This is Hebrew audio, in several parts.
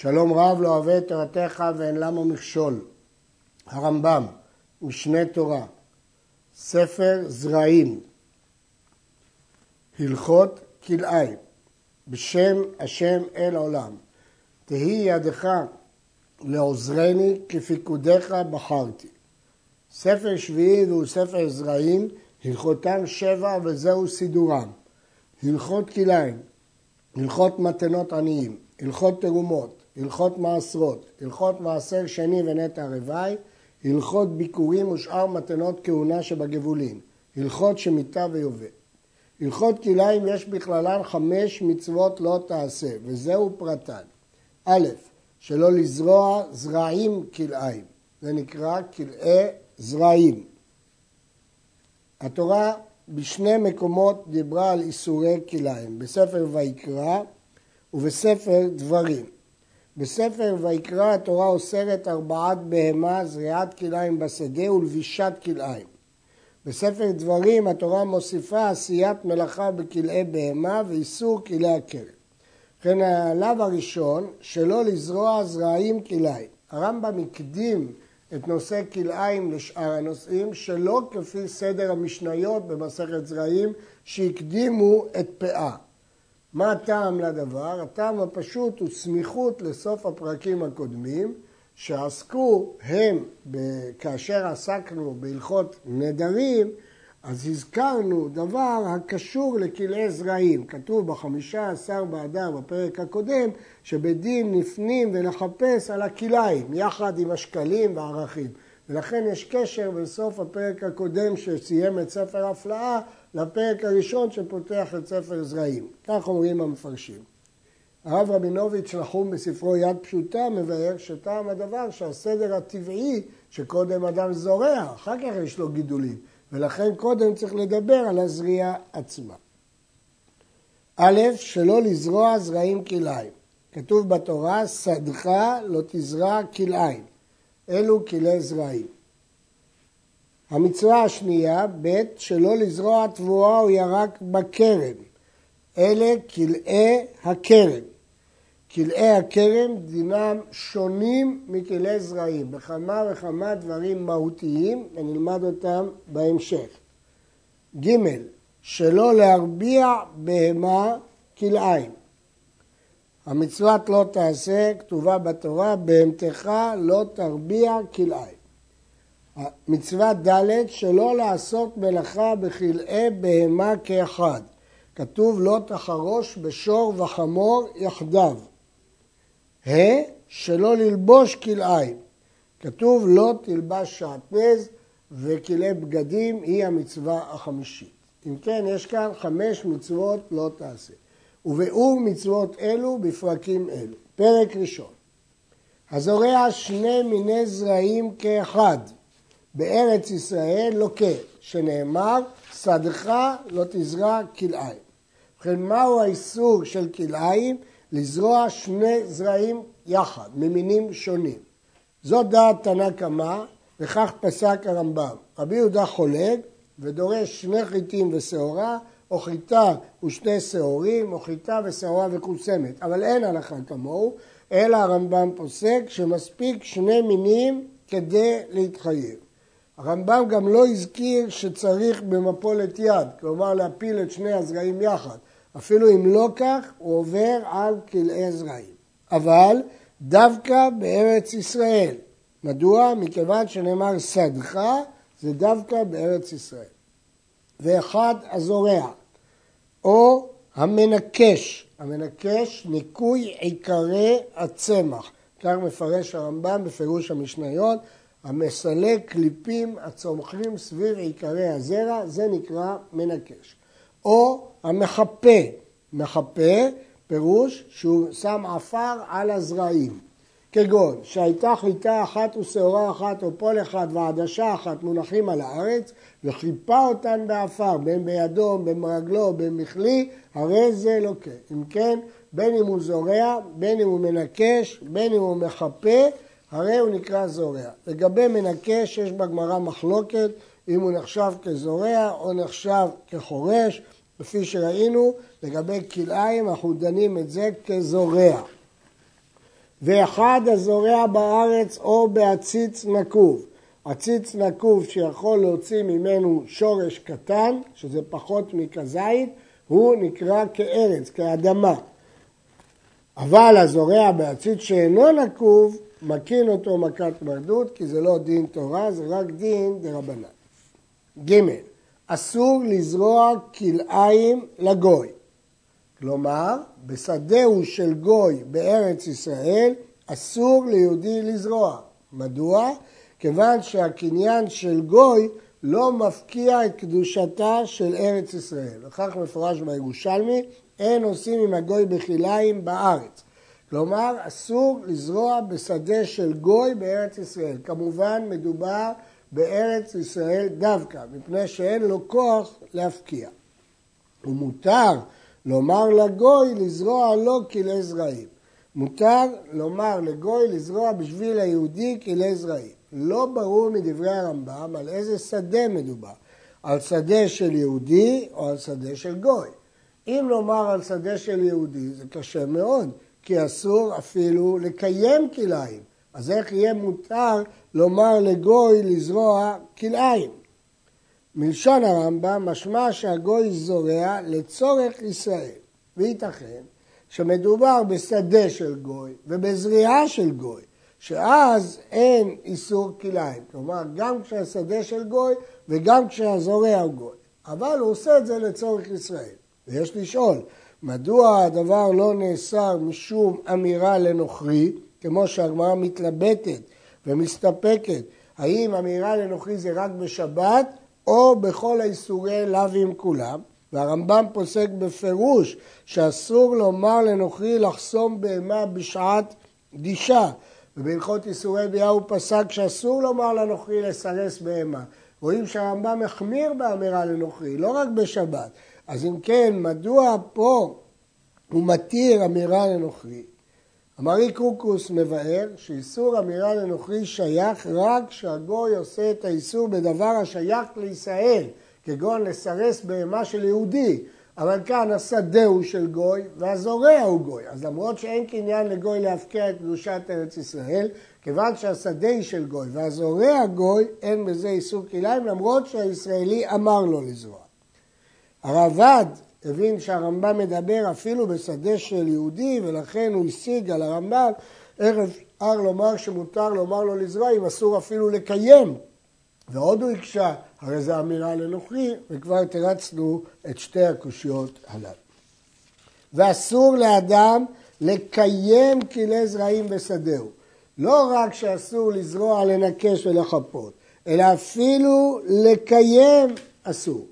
שלום רב לא אוהב את תורתך ואין למה מכשול. הרמב"ם, משנה תורה, ספר זרעים, הלכות כלאיים, בשם השם אל עולם. תהי ידך לעוזרני כפיקודיך בחרתי. ספר שביעי והוא ספר זרעים, הלכותם שבע וזהו סידורם. הלכות כלאיים, הלכות מתנות עניים, הלכות תרומות, הלכות מעשרות, הלכות מעשר שני ונטע רוואי, הלכות ביקורים ושאר מתנות כהונה שבגבולים, הלכות שמיטה ויובל. הלכות כלאיים יש בכללן חמש מצוות לא תעשה, וזהו פרטן. א', שלא לזרוע זרעים כלאיים, זה נקרא כלאי זרעים. התורה בשני מקומות דיברה על איסורי כלאיים, בספר ויקרא ובספר דברים. בספר ויקרא התורה אוסרת ארבעת בהמה, זריעת כלאיים בשדה ולבישת כלאיים. בספר דברים התורה מוסיפה עשיית מלאכה בכלאי בהמה ואיסור כלאי הכרם. ובכן הלאו הראשון, שלא לזרוע זרעים כלאיים. הרמב"ם הקדים את נושא כלאיים לשאר הנושאים, שלא כפי סדר המשניות במסכת זרעים, שהקדימו את פאה. מה הטעם לדבר? הטעם הפשוט הוא סמיכות לסוף הפרקים הקודמים, שעסקו הם, כאשר עסקנו בהלכות נדרים, אז הזכרנו דבר הקשור לכלאי זרעים. כתוב בחמישה עשר באדר בפרק הקודם, שבדין נפנים ולחפש על הכלאיים, יחד עם השקלים והערכים. ולכן יש קשר בין סוף הפרק הקודם שסיים את ספר הפלאה לפרק הראשון שפותח את ספר זרעים. כך אומרים המפרשים. הרב רבינוביץ' נחום בספרו יד פשוטה מבאר שטעם הדבר שהסדר הטבעי שקודם אדם זורע, אחר כך יש לו גידולים, ולכן קודם צריך לדבר על הזריעה עצמה. א', שלא לזרוע זרעים כלאיים. כתוב בתורה, שדך לא תזרע כלאיים. אלו כלי זרעים. המצווה השנייה, ב', שלא לזרוע תבואה או ירק בכרם. אלה כלאי הכרם. כלאי הכרם דינם שונים מכלאי זרעים, בכמה וכמה דברים מהותיים, ונלמד אותם בהמשך. ג', שלא להרביע בהמה כלאיים. המצוות לא תעשה, כתובה בתורה, בהמתך לא תרביע כלאיים. מצווה ד' שלא לעשות מלאכה בכלאי בהמה כאחד. כתוב לא תחרוש בשור וחמור יחדיו. ה' שלא ללבוש כלאיים. כתוב לא תלבש שעטנז וכלאי בגדים היא המצווה החמישית. אם כן, יש כאן חמש מצוות לא תעשה. וביאור מצוות אלו בפרקים אלו. פרק ראשון הזורע שני מיני זרעים כאחד בארץ ישראל לוקה, שנאמר, שדך לא תזרע כלאיים. ובכן, מהו האיסור של כלאיים? לזרוע שני זרעים יחד, ממינים שונים. זאת דעת תנא קמא, וכך פסק הרמב"ם. רבי יהודה חולק ודורש שני חיטים ושעורה, או חיטה ושני שעורים, או חיטה ושעורה וכוסמת. אבל אין הלכה כמוהו, אלא הרמב"ם פוסק שמספיק שני מינים כדי להתחייב. הרמב"ם גם לא הזכיר שצריך במפולת יד, כלומר להפיל את שני הזרעים יחד. אפילו אם לא כך, הוא עובר על כלאי זרעים. אבל דווקא בארץ ישראל. מדוע? מכיוון שנאמר שדך, זה דווקא בארץ ישראל. ואחד הזורע, או המנקש, המנקש ניקוי עיקרי הצמח, כך מפרש הרמב"ם בפירוש המשניות, המסלק קליפים הצומחים סביב עיקרי הזרע, זה נקרא מנקש. או המחפה, מחפה, פירוש שהוא שם עפר על הזרעים. כגון שהייתה חיטה אחת ושעורה אחת או פול אחד ועדשה אחת מונחים על הארץ וחיפה אותן בעפר, בין בידו, בין ברגלו, בין מכלי, הרי זה לוקה. אם כן, בין אם הוא זורע, בין אם הוא מנקש, בין אם הוא מחפה, הרי הוא נקרא זורע. לגבי מנקש יש בגמרא מחלוקת אם הוא נחשב כזורע או נחשב כחורש, כפי שראינו, לגבי כלאיים אנחנו דנים את זה כזורע. ואחד הזורע בארץ או בעציץ נקוב. עציץ נקוב שיכול להוציא ממנו שורש קטן, שזה פחות מכזית, הוא נקרא כארץ, כאדמה. אבל הזורע בעציץ שאינו נקוב, מקין אותו מכת מרדות, כי זה לא דין תורה, זה רק דין דרבנן. ג. אסור לזרוע כלאיים לגוי. כלומר, בשדהו של גוי בארץ ישראל, אסור ליהודי לזרוע. מדוע? כיוון שהקניין של גוי לא מפקיע את קדושתה של ארץ ישראל. וכך מפורש בירושלמי, אין עושים עם הגוי בכליים בארץ. כלומר, אסור לזרוע בשדה של גוי בארץ ישראל. כמובן, מדובר בארץ ישראל דווקא, מפני שאין לו כוח להפקיע. ומותר לומר לגוי לזרוע לו כלי זרעים. מותר לומר לגוי לזרוע בשביל היהודי כלי זרעים. לא ברור מדברי הרמב"ם על איזה שדה מדובר, על שדה של יהודי או על שדה של גוי. אם לומר על שדה של יהודי זה קשה מאוד, כי אסור אפילו לקיים כלאיים. אז איך יהיה מותר לומר לגוי לזרוע כלאיים? מלשון הרמב"ם משמע שהגוי זורע לצורך ישראל, וייתכן שמדובר בשדה של גוי ובזריעה של גוי, שאז אין איסור כלאיים. כלומר, גם כשהשדה של גוי וגם כשהזורע הוא גוי. אבל הוא עושה את זה לצורך ישראל. ויש לשאול, מדוע הדבר לא נאסר משום אמירה לנוכרי, כמו שהגמרא מתלבטת ומסתפקת, האם אמירה לנוכרי זה רק בשבת או בכל האיסורי לאווים כולם? והרמב"ם פוסק בפירוש שאסור לומר לנוכרי לחסום בהמה בשעת דישה. ובהלכות איסורי ביאה הוא פסק שאסור לומר לנוכרי לסרס בהמה. רואים שהרמב"ם החמיר באמירה לנוכרי, לא רק בשבת. אז אם כן, מדוע פה הוא מתיר אמירה לנוכרי? המרי קרוקוס מבאר שאיסור אמירה לנוכרי שייך רק כשהגוי עושה את האיסור בדבר השייך לישראל, כגון לסרס בהמה של יהודי. אבל כאן השדה הוא של גוי והזורע הוא גוי. אז למרות שאין קניין לגוי להפקיע את קדושת ארץ ישראל, כיוון שהשדה היא של גוי והזורע גוי, אין בזה איסור כליים, למרות שהישראלי אמר לו לזרוע. הרב"ד הבין שהרמב"ם מדבר אפילו בשדה של יהודי, ולכן הוא השיג על הרמב"ם איך אפשר לומר שמותר לומר לו לזרוע אם אסור אפילו לקיים. ועוד הוא הקשה, הרי זו אמירה לנוכרי, וכבר תרצנו את שתי הקושיות הללו. ואסור לאדם לקיים כלי זרעים בשדהו. לא רק שאסור לזרוע, לנקש ולחפות, אלא אפילו לקיים אסור.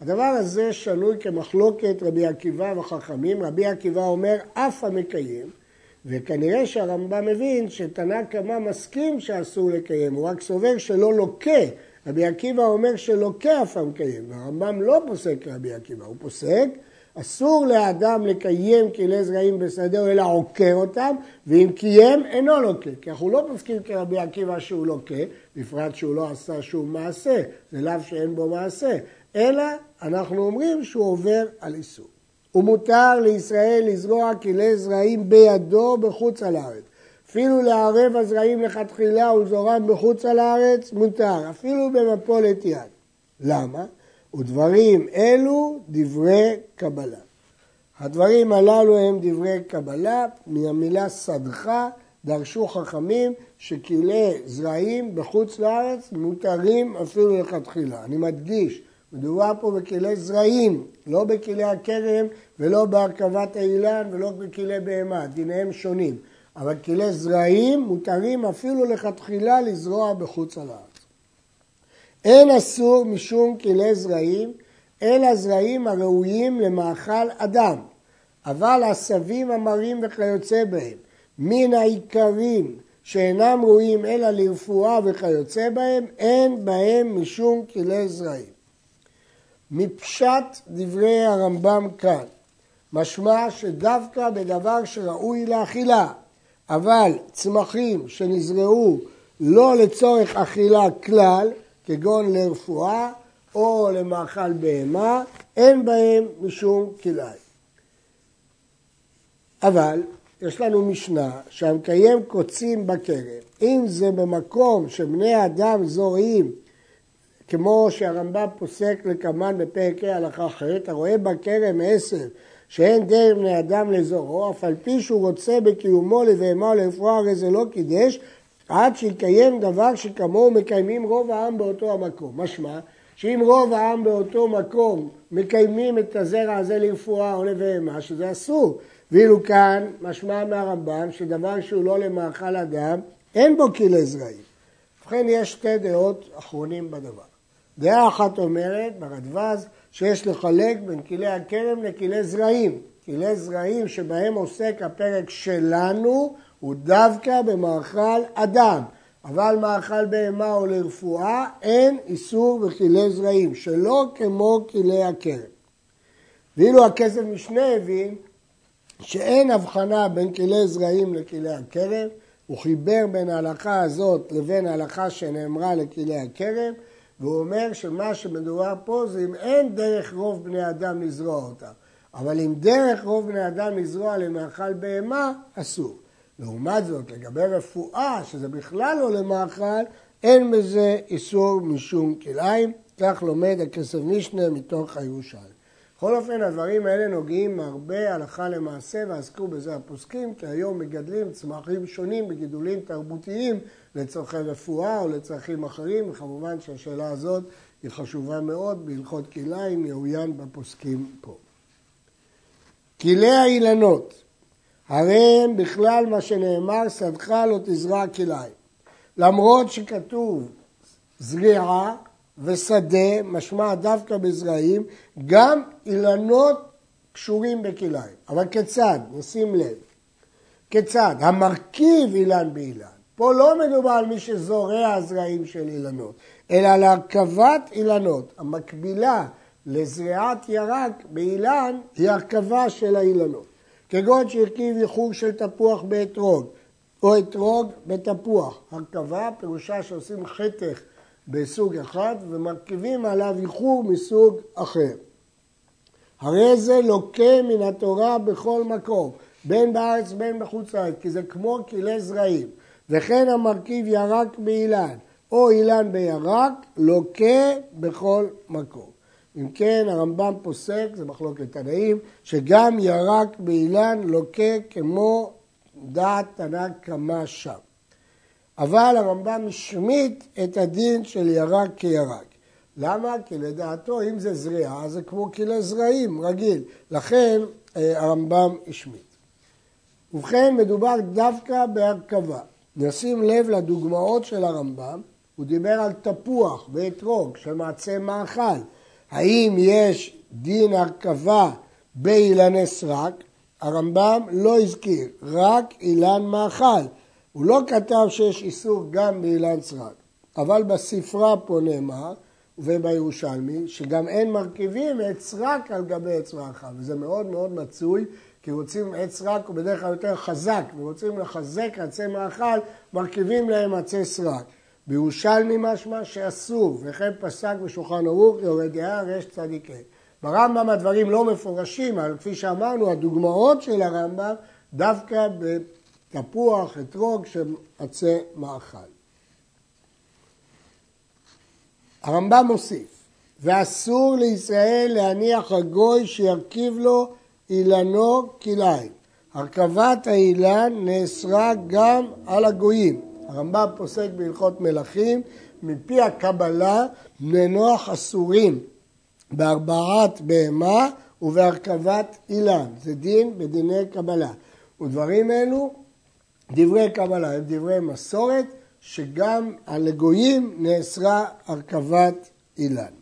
הדבר הזה שנוי כמחלוקת רבי עקיבא וחכמים. רבי עקיבא אומר, אף המקיים, וכנראה שהרמב"ם מבין שתנא קמא מסכים שאסור לקיים, הוא רק סובר שלא לוקה. רבי עקיבא אומר שלוקה אף המקיים, והרמב"ם לא פוסק רבי עקיבא, הוא פוסק אסור לאדם לקיים כלי זרעים בשדהו אלא עוקר אותם, ואם קיים אינו לוקה. כי אנחנו לא פוסקים כרבי עקיבא שהוא לוקה, בפרט שהוא לא עשה שום מעשה, זה לאו שאין בו מעשה, אלא אנחנו אומרים שהוא עובר על איסור. ומותר לישראל לזרוע כלי זרעים בידו בחוץ על הארץ. אפילו לערב הזרעים לכתחילה ולזורם בחוץ על הארץ, מותר, אפילו במפולת יד. למה? ודברים אלו דברי קבלה. הדברים הללו הם דברי קבלה, מהמילה סדחה דרשו חכמים שכלי זרעים בחוץ לארץ מותרים אפילו לכתחילה. אני מדגיש, מדובר פה בכלי זרעים, לא בכלי הכרם ולא בהרכבת האילן ולא בכלי בהמה, דיניהם שונים. אבל כלי זרעים מותרים אפילו לכתחילה לזרוע בחוץ על הארץ. אין אסור משום כלי זרעים, אלא זרעים הראויים למאכל אדם, אבל עשבים המרים וכיוצא בהם, מן העיקרים שאינם ראויים אלא לרפואה וכיוצא בהם, אין בהם משום כלי זרעים. מפשט דברי הרמב"ם כאן, משמע שדווקא בדבר שראוי לאכילה, אבל צמחים שנזרעו לא לצורך אכילה כלל, כגון לרפואה או למאכל בהמה, אין בהם משום כלאיים. אבל יש לנו משנה שהמקיים קוצים בכרם, אם זה במקום שבני אדם זורעים, כמו שהרמב"ם פוסק לקמן בפרק ה' הלכה אחרת, הרואה בכרם עשר שאין דרך בני אדם לזורו, אף על פי שהוא רוצה בקיומו לבהמה או לרפואה, הרי זה לא קידש, עד שיקיים דבר שכמוהו מקיימים רוב העם באותו המקום. משמע, שאם רוב העם באותו מקום מקיימים את הזרע הזה לרפואה או לבהמה, שזה אסור. ואילו כאן משמע מהרמב"ם שדבר שהוא לא למאכל אדם, אין בו כלי זרעים. ובכן יש שתי דעות אחרונים בדבר. דעה אחת אומרת, ברדווז, שיש לחלק בין כלי הכרם לכלי זרעים. כלי זרעים שבהם עוסק הפרק שלנו הוא דווקא במאכל אדם. אבל מאכל בהמה או לרפואה אין איסור בכלי זרעים, שלא כמו כלי הכרם. ואילו הכסף משנה הבין שאין הבחנה בין כלי זרעים לכלי הכרם, הוא חיבר בין ההלכה הזאת לבין ההלכה שנאמרה לכלי הכרם, והוא אומר שמה שמדובר פה זה אם אין דרך רוב בני אדם לזרוע אותה, אבל אם דרך רוב בני אדם לזרוע למאכל בהמה, אסור. לעומת זאת, לגבי רפואה, שזה בכלל לא למאכל, אין בזה איסור משום כלאיים, כך לומד הכסף משנה מתוך הירושלים. בכל אופן, הדברים האלה נוגעים הרבה הלכה למעשה ועסקו בזה הפוסקים, כי היום מגדלים צמחים שונים בגידולים תרבותיים לצורכי רפואה או לצרכים אחרים, וכמובן שהשאלה הזאת היא חשובה מאוד בהלכות כלאיים, יאוין בפוסקים פה. כלי האילנות, הרי הם בכלל מה שנאמר, שדך לא תזרע כלאיים. למרות שכתוב זריעה, ושדה, משמע דווקא בזרעים, גם אילנות קשורים בכליים. אבל כיצד? נשים לב. כיצד? המרכיב אילן באילן. פה לא מדובר על מי שזורע הזרעים של אילנות, אלא על הרכבת אילנות. המקבילה לזריעת ירק באילן היא הרכבה של האילנות. כגון שהרכיב ייחור של תפוח באתרוג, או אתרוג בתפוח. הרכבה פירושה שעושים חתך בסוג אחד ומרכיבים עליו איחור מסוג אחר. הרי זה לוקה מן התורה בכל מקום, בין בארץ בין בחוץ לארץ, כי זה כמו כלי זרעים. וכן המרכיב ירק באילן או אילן בירק, לוקה בכל מקום. אם כן, הרמב"ם פוסק, זה מחלוקת תנאים, שגם ירק באילן לוקה כמו דעת תנא קמה שם. אבל הרמב"ם השמיט את הדין של ירק כירק. למה? כי לדעתו אם זה זריעה זה כמו כלי זרעים רגיל, לכן אה, הרמב"ם השמיט. ובכן מדובר דווקא בהרכבה. נשים לב לדוגמאות של הרמב"ם, הוא דיבר על תפוח ואתרוג שמעצה מאכל. האם יש דין הרכבה באילני סרק? הרמב"ם לא הזכיר, רק אילן מאכל. הוא לא כתב שיש איסור גם באילן סרק, אבל בספרה פה נאמר, ובירושלמי, שגם אין מרכיבים עץ סרק על גבי עץ מאכל, וזה מאוד מאוד מצוי, כי רוצים עץ סרק הוא בדרך כלל יותר חזק, ורוצים לחזק עצי מאכל, מרכיבים להם עצי סרק. בירושלמי משמע שאסור, וכן פסק בשולחן ערוך יורד דעה רש צדיקי. ברמב"ם הדברים לא מפורשים, אבל כפי שאמרנו, הדוגמאות של הרמב"ם דווקא תפוח, אתרוג עצי מאכל. הרמב"ם מוסיף, ואסור לישראל להניח הגוי שירכיב לו אילנו כלאיים. הרכבת האילן נאסרה גם על הגויים. הרמב"ם פוסק בהלכות מלכים, מפי הקבלה בני נוח אסורים בהרבעת בהמה ובהרכבת אילן. זה דין בדיני קבלה. ודברים אלו דברי קבלה הם דברי מסורת, שגם על הגויים נאסרה הרכבת אילן.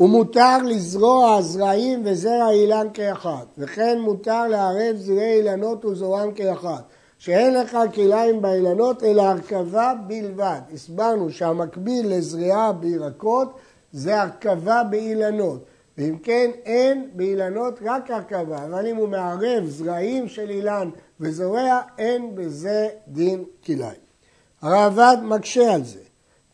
ומותר לזרוע זרעים וזרע אילן כאחד, וכן מותר לערב זרעי אילנות וזורם כאחד, שאין לך כליים באילנות אלא הרכבה בלבד. הסברנו שהמקביל לזריעה בירקות זה הרכבה באילנות. ואם כן, אין באילנות רק הרכבה, אבל אם הוא מערב זרעים של אילן וזורע, אין בזה דין כלאיים. הרעב"ד מקשה על זה,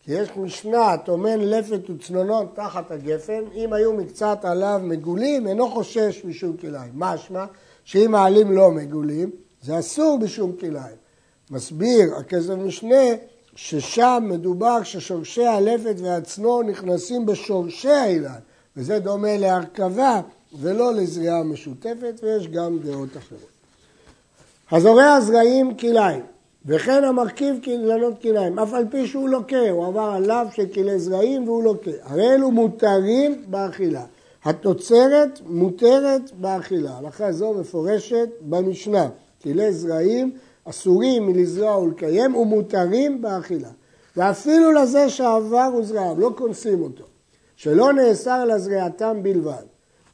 כי יש משנה, טומן לפת וצנונות תחת הגפן, אם היו מקצת עליו מגולים, אינו חושש משום כלאיים. משמע שאם העלים לא מגולים, זה אסור בשום כלאיים. מסביר הכסף משנה ששם מדובר ששורשי הלפת והצנור נכנסים בשורשי האילן, וזה דומה להרכבה ולא לזריעה משותפת, ויש גם דעות אחרות. הזורע זרעים כלאיים, וכן המרכיב קללות כלאיים, אף על פי שהוא לוקה, הוא עבר עליו של כלי זרעים והוא לוקה. הרי אלו מותרים באכילה. התוצרת מותרת באכילה. הלכה זו מפורשת במשנה. כלי זרעים אסורים מלזרוע ולקיים ומותרים באכילה. ואפילו לזה שעבר וזרעיו, לא קונסים אותו. שלא נאסר לזריעתם בלבד.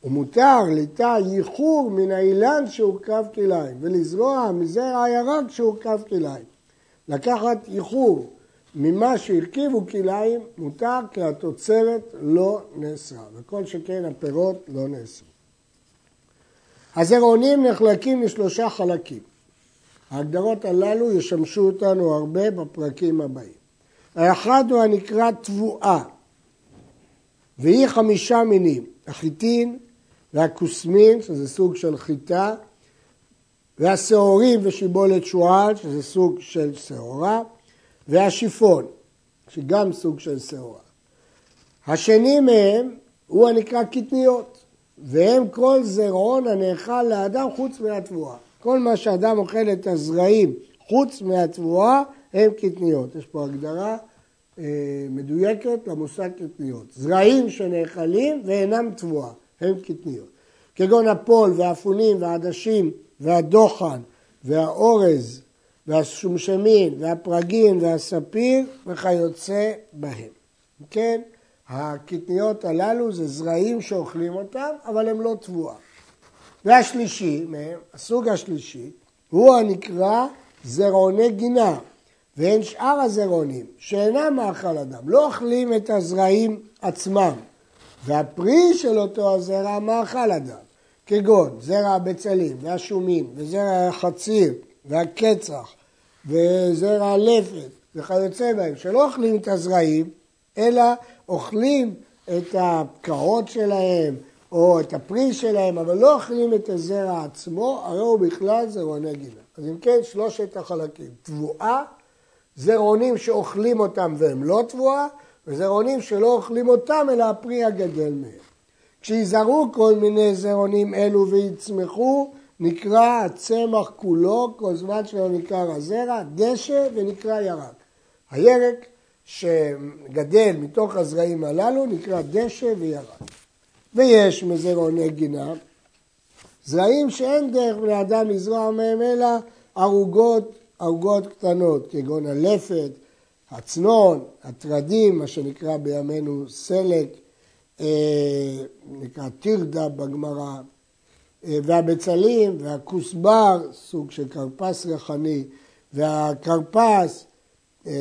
ומותר ליטע ייחור מן האילן שהורכב כליים, ולזרוע מזרע הירק שהורכב כליים. לקחת ייחור ממה שהרכיבו כליים מותר כי התוצרת לא נאסרה, וכל שכן הפירות לא נאסרו. הזרעונים נחלקים לשלושה חלקים. ההגדרות הללו ישמשו אותנו הרבה בפרקים הבאים. האחד הוא הנקרא תבואה, והיא חמישה מינים, החיטין והכוסמין, שזה סוג של חיטה, והשעורים ושיבולת שועל, שזה סוג של שעורה, והשיפון, שגם סוג של שעורה. השני מהם הוא הנקרא קטניות, והם כל זרעון הנאכל לאדם חוץ מהתבואה. כל מה שאדם אוכל את הזרעים חוץ מהתבואה הם קטניות. יש פה הגדרה מדויקת למושג קטניות. זרעים שנאכלים ואינם תבואה, הם קטניות. כגון הפול והאפונים והעדשים והדוחן והאורז והשומשמין והפרגין והספיר וכיוצא בהם. כן, הקטניות הללו זה זרעים שאוכלים אותם, אבל הם לא תבואה. והשלישי מהם, הסוג השלישי, הוא הנקרא זרעוני גינה, והן שאר הזרעונים שאינם מאכל אדם, לא אוכלים את הזרעים עצמם, והפרי של אותו הזרע מאכל אדם, כגון זרע הבצלים והשומים וזרע החציר והקצח וזרע הלפת וכיוצא בהם, שלא אוכלים את הזרעים, אלא אוכלים את הפקעות שלהם או את הפרי שלהם, אבל לא אוכלים את הזרע עצמו, הרי הוא בכלל זרעוני גינה. אז אם כן, שלושת החלקים, תבואה, זרעונים שאוכלים אותם והם לא תבואה, וזרעונים שלא אוכלים אותם, אלא הפרי הגדל מהם. כשיזרעו כל מיני זרעונים אלו ויצמחו, נקרא הצמח כולו, כל זמן שלא נקרא הזרע, דשא ונקרא ירק. הירק שגדל מתוך הזרעים הללו נקרא דשא וירק. ויש מזרעוני גינה, זרעים שאין דרך בני אדם לזרוע מהם אלא ערוגות, ערוגות קטנות, כגון הלפת, הצנון, הטרדים, מה שנקרא בימינו סלק, אה, נקרא טירדה בגמרא, אה, והבצלים והכוסבר, סוג של כרפס ריחני, והכרפס, אה,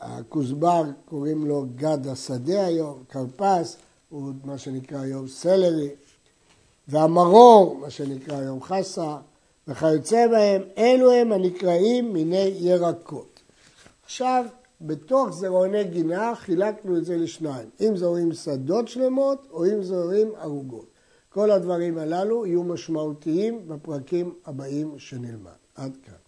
הכוסבר קוראים לו גד השדה היום, כרפס, הוא מה שנקרא היום סלרי, והמרור, מה שנקרא היום חסה, וכיוצא בהם, אלו הם הנקראים מיני ירקות. עכשיו, בתוך זרעוני גינה חילקנו את זה לשניים, אם זורים שדות שלמות או אם זורים ערוגות. כל הדברים הללו יהיו משמעותיים בפרקים הבאים שנלמד. עד כאן.